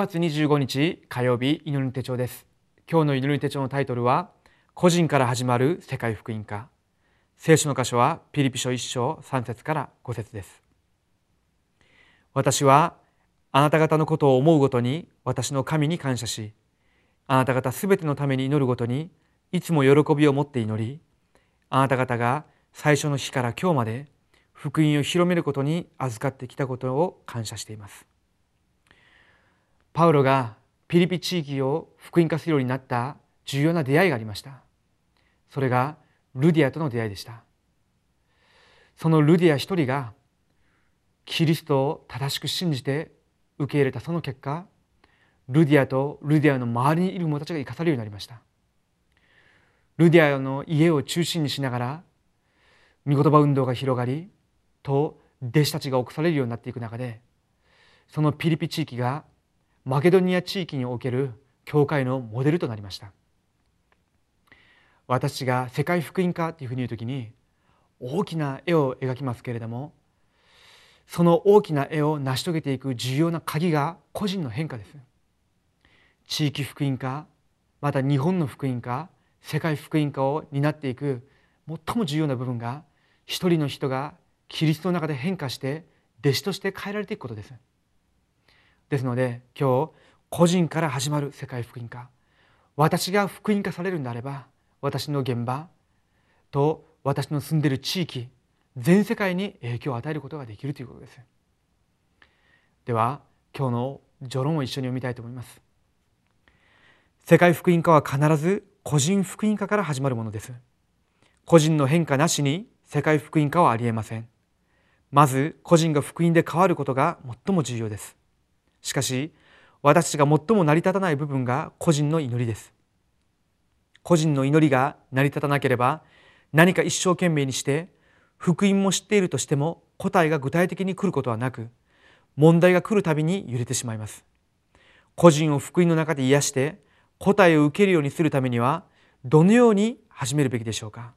月25日火曜日祈り手帳です。今日の祈り手帳のタイトルは個人から始まる世界福音化。聖書の箇所はピリピ書1章3節から5節です。私はあなた方のことを思うごとに私の神に感謝しあなた方すべてのために祈るごとにいつも喜びを持って祈りあなた方が最初の日から今日まで福音を広めることに預かってきたことを感謝しています。パウロがピリピ地域を福音化するようになった重要な出会いがありました。それがルディアとの出会いでした。そのルディア一人がキリストを正しく信じて受け入れたその結果ルディアとルディアの周りにいる者たちが生かされるようになりました。ルディアの家を中心にしながら御言葉運動が広がりと弟子たちが起こされるようになっていく中でそのピリピ地域がマケドニア地域における教会のモデルとなりました。私が世界福音化というふうに言う時に大きな絵を描きますけれどもその大きな絵を成し遂げていく重要な鍵が個人の変化です。地域福音化また日本の福音化世界福音化を担っていく最も重要な部分が一人の人がキリストの中で変化して弟子として変えられていくことです。ですので今日個人から始まる世界福音化私が福音化されるんであれば私の現場と私の住んでいる地域全世界に影響を与えることができるということです。では今日の序論を一緒に読みたいと思います。世界福音化は必ず個人福音化から始まるものです。個人の変化なしに世界福音化はありえません。まず個人が福音で変わることが最も重要です。しかし私たちが最も成り立たない部分が個人の祈りです。個人の祈りが成り立たなければ何か一生懸命にして福音も知っているとしても答えが具体的に来ることはなく問題が来るたびに揺れてしまいます。個人を福音の中で癒して答えを受けるようにするためにはどのように始めるべきでしょうか。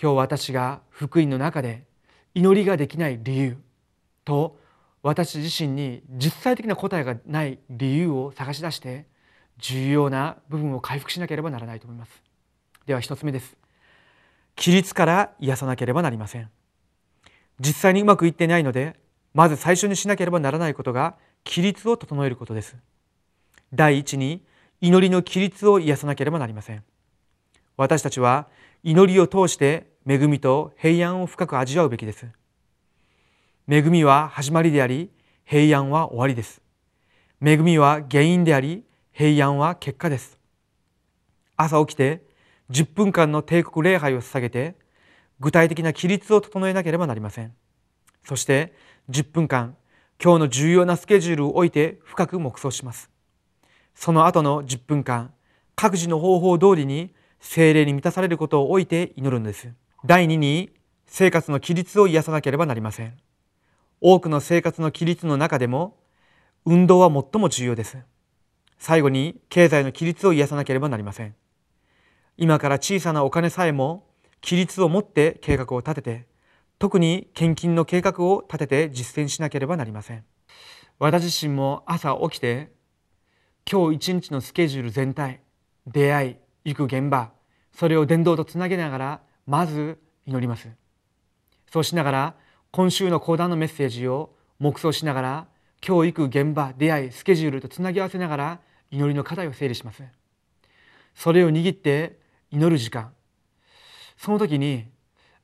今日私が福音の中で祈りができない理由と私自身に実際的な答えがない理由を探し出して重要な部分を回復しなければならないと思います。では一つ目です。規律から癒さなければなりません。実際にうまくいっていないのでまず最初にしなければならないことが規律を整えることです。第一に祈りの規律を癒さなければなりません。私たちは祈りを通して恵みと平安を深く味わうべきです。恵みは始まりであり平安は終わりです。恵みは原因であり平安は結果です。朝起きて10分間の帝国礼拝を捧げて具体的な規律を整えなければなりません。そして10分間今日の重要なスケジュールを置いて深く黙想します。その後の10分間各自の方法通りに精霊に満たされることを置いて祈るのです。第2に生活の規律を癒さなければなりません。多くの生活の規律の中でも運動は最も重要です。最後に経済の規律を癒さなければなりません。今から小さなお金さえも規律を持って計画を立てて特に献金の計画を立てて実践しなければなりません。私自身も朝起きて今日一日のスケジュール全体出会い行く現場それを伝道とつなげながらまず祈ります。そうしながら今週の講談のメッセージを黙想しながら今日行く現場出会いスケジュールとつなぎ合わせながら祈りの課題を整理します。それを握って祈る時間。その時に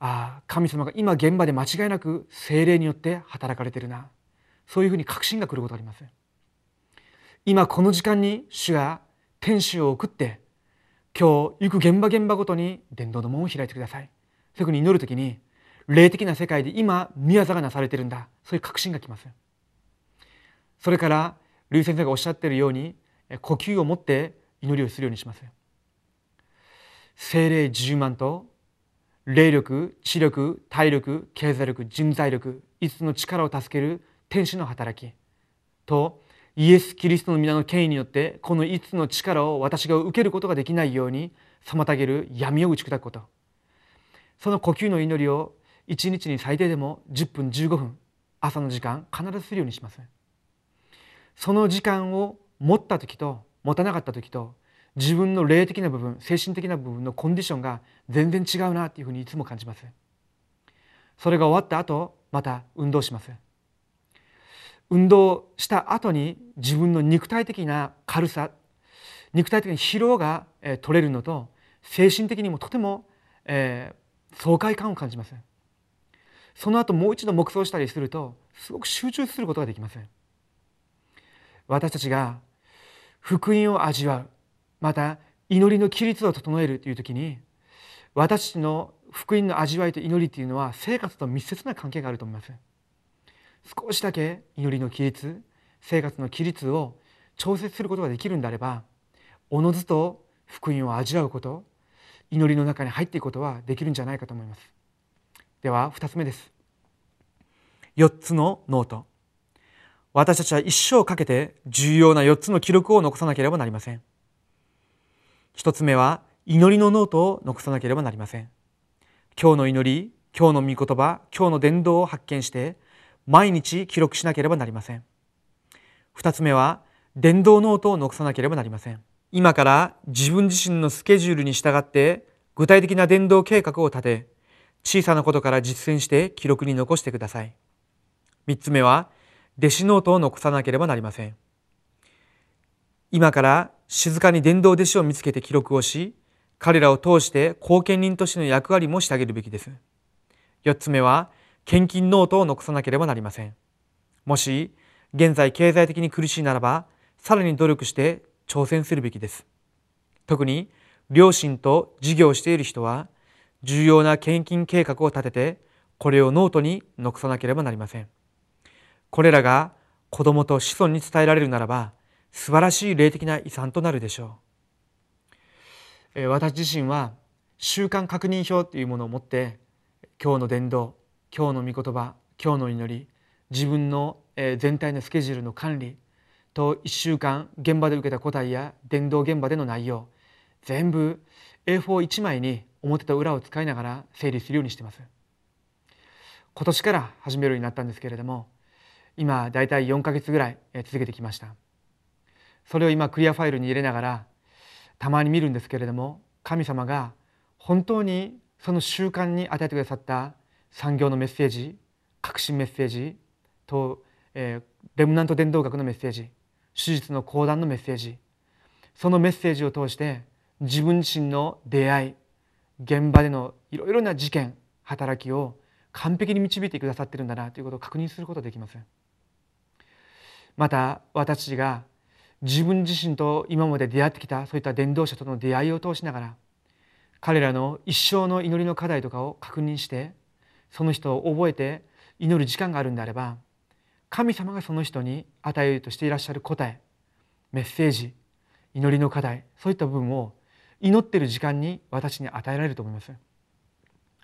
ああ神様が今現場で間違いなく精霊によって働かれてるな。そういうふうに確信が来ることがあります。今この時間に主が天使を送って今日行く現場現場ごとに伝道の門を開いてください。そういうふうに祈る時に霊的な世界で今宮座がなされてるんだ。そういう確信がきますそれから劉先生がおっしゃっているように呼吸を持って祈りをするようにします精霊10万と霊力知力体力経済力人材力5つの力を助ける天使の働きとイエス・キリストの皆の権威によってこの5つの力を私が受けることができないように妨げる闇を打ち砕くこと。その呼吸の祈りを1日に最低でも10分15分朝の時間必ずするようにします。その時間を持った時と持たなかった時と自分の霊的な部分精神的な部分のコンディションが全然違うなっていうふうにいつも感じます。それが終わった後また運動します。運動した後に自分の肉体的な軽さ肉体的に疲労が取れるのと精神的にもとても、えー、爽快感を感じます。その後もう一度黙想したりするとすごく集中することができません。私たちが福音を味わうまた祈りの規律を整えるという時に私たちの福音の味わいと祈りというのは生活と密接な関係があると思います少しだけ祈りの規律生活の規律を調節することができるんであればおのずと福音を味わうこと祈りの中に入っていくことはできるんじゃないかと思います。では2つ目です。4つのノート。私たちは一生かけて重要な4つの記録を残さなければなりません。1つ目は祈りのノートを残さなければなりません。今日の祈り今日の御言葉今日の伝道を発見して毎日記録しなければなりません。2つ目は伝道ノートを残さなければなりません。今から自分自身のスケジュールに従って具体的な伝道計画を立て小さなことから実践して記録に残してください。3つ目は弟子ノートを残さなければなりません。今から静かに伝道弟子を見つけて記録をし彼らを通して後見人としての役割もしてあげるべきです。4つ目は献金ノートを残さなければなりません。もし現在経済的に苦しいならばさらに努力して挑戦するべきです。特に両親と事業をしている人は重要な献金計画を立ててこれをノートに残さなければなりません。これらが子供と子孫に伝えられるならば素晴らしい霊的な遺産となるでしょう。私自身は習慣確認表というものを持って今日の伝道今日の御言葉今日の祈り自分の全体のスケジュールの管理と1週間現場で受けた答えや伝道現場での内容全部 A41 枚に表と裏を使いながら整理するようにしてます。今年から始めるようになったんですけれども今だいたい4ヶ月ぐらい続けてきました。それを今クリアファイルに入れながらたまに見るんですけれども神様が本当にその習慣に与えてくださった産業のメッセージ革新メッセージと、えー、レムナント伝道学のメッセージ手術の講談のメッセージそのメッセージを通して自分自身の出会い現場でのいろいろな事件働きを完璧に導いてくださってるんだなということを確認することができますまた私が自分自身と今まで出会ってきたそういった伝道者との出会いを通しながら彼らの一生の祈りの課題とかを確認してその人を覚えて祈る時間があるんであれば神様がその人に与えようとしていらっしゃる答えメッセージ祈りの課題そういった部分を祈ってる時間に私に与えられると思います。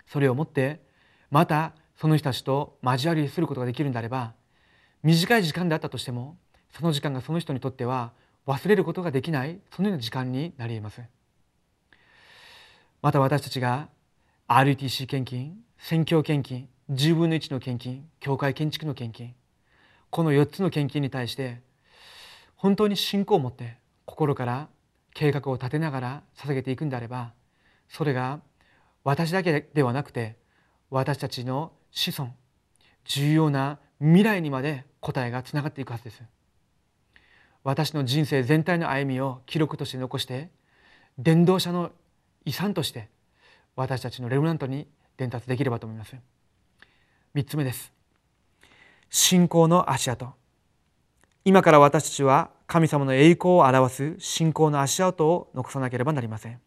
それをもってまたその人たちと交わりすることができるんであれば短い時間であったとしてもその時間がその人にとっては忘れることができないそのような時間になり得ます。また私たちが RTC 献金宣教献金10分の1の献金教会建築の献金この4つの献金に対して本当に信仰を持って心から計画を立てながら捧げていくんであればそれが私だけではなくて私たちの子孫重要な未来にまで答えがつながっていくはずです。私の人生全体の歩みを記録として残して伝道者の遺産として私たちのレムナントに伝達できればと思います。3つ目です。信仰の足跡。今から私たちは神様の栄光を表す信仰の足跡を残さなければなりません。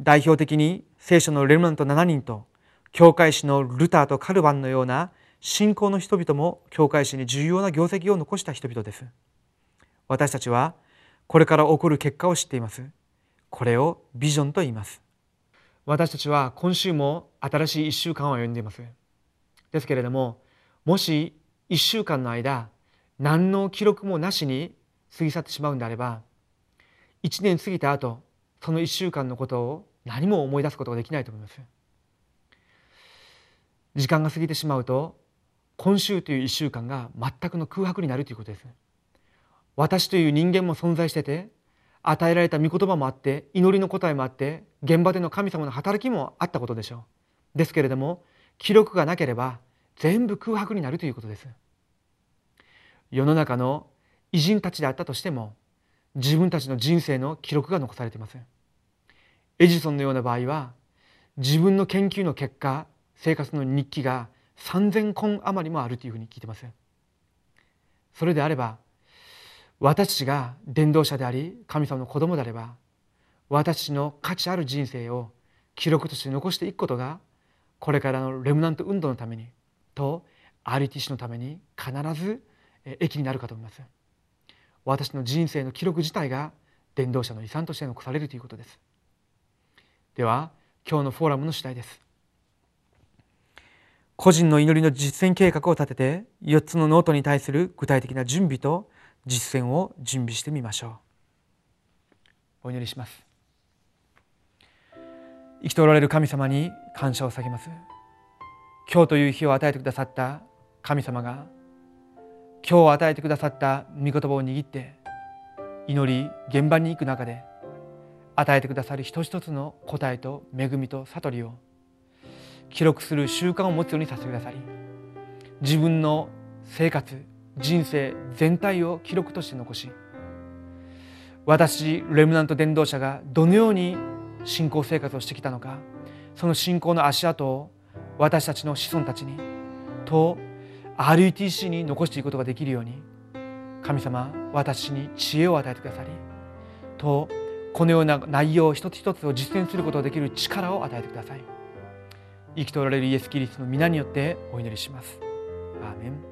代表的に聖書のレムナント7人と教会史のルターとカルバンのような信仰の人々も教会史に重要な業績を残した人々です。私たちはこれから起こる結果を知っています。これをビジョンと言います。私たちは今週も新しい1週間を歩んでいます。ですけれどももし1週間の間何の記録もなしに過ぎ去ってしまうんであれば1年過ぎた後その1週間のことを何も思い出すことができないと思います。時間が過ぎてしまうと今週という1週間が全くの空白になるということです。私という人間も存在してて与えられた御言葉もあって祈りの答えもあって現場での神様の働きもあったことでしょう。ですけれども記録がなければ全部空白になるということです。世の中の偉人たちであったとしても自分たちの人生の記録が残されていますエジソンのような場合は自分の研究の結果生活の日記が3,000本余りもあるというふうに聞いてますそれであれば私が伝道者であり神様の子供であれば私の価値ある人生を記録として残していくことがこれからのレムナント運動のためにと RTC のために必ず益になるかと思います。私の人生の記録自体が伝道者の遺産として残されるということです。では今日のフォーラムの主題です。個人の祈りの実践計画を立てて4つのノートに対する具体的な準備と実践を準備してみましょう。お祈りします。生きておられる神様に感謝を下げます。今日という日を与えてくださった神様が今日与えてくださった御言葉を握って祈り現場に行く中で与えてくださる一つ一つの答えと恵みと悟りを記録する習慣を持つようにさせてくださり自分の生活人生全体を記録として残し私レムナント伝道者がどのように信仰生活をしてきたのかその信仰の足跡を私たちの子孫たちにと RUTC に残していくことができるように神様私に知恵を与えてくださりとこのような内容一つ一つを実践することができる力を与えてください生きておられるイエス・キリストの皆によってお祈りします。アーメン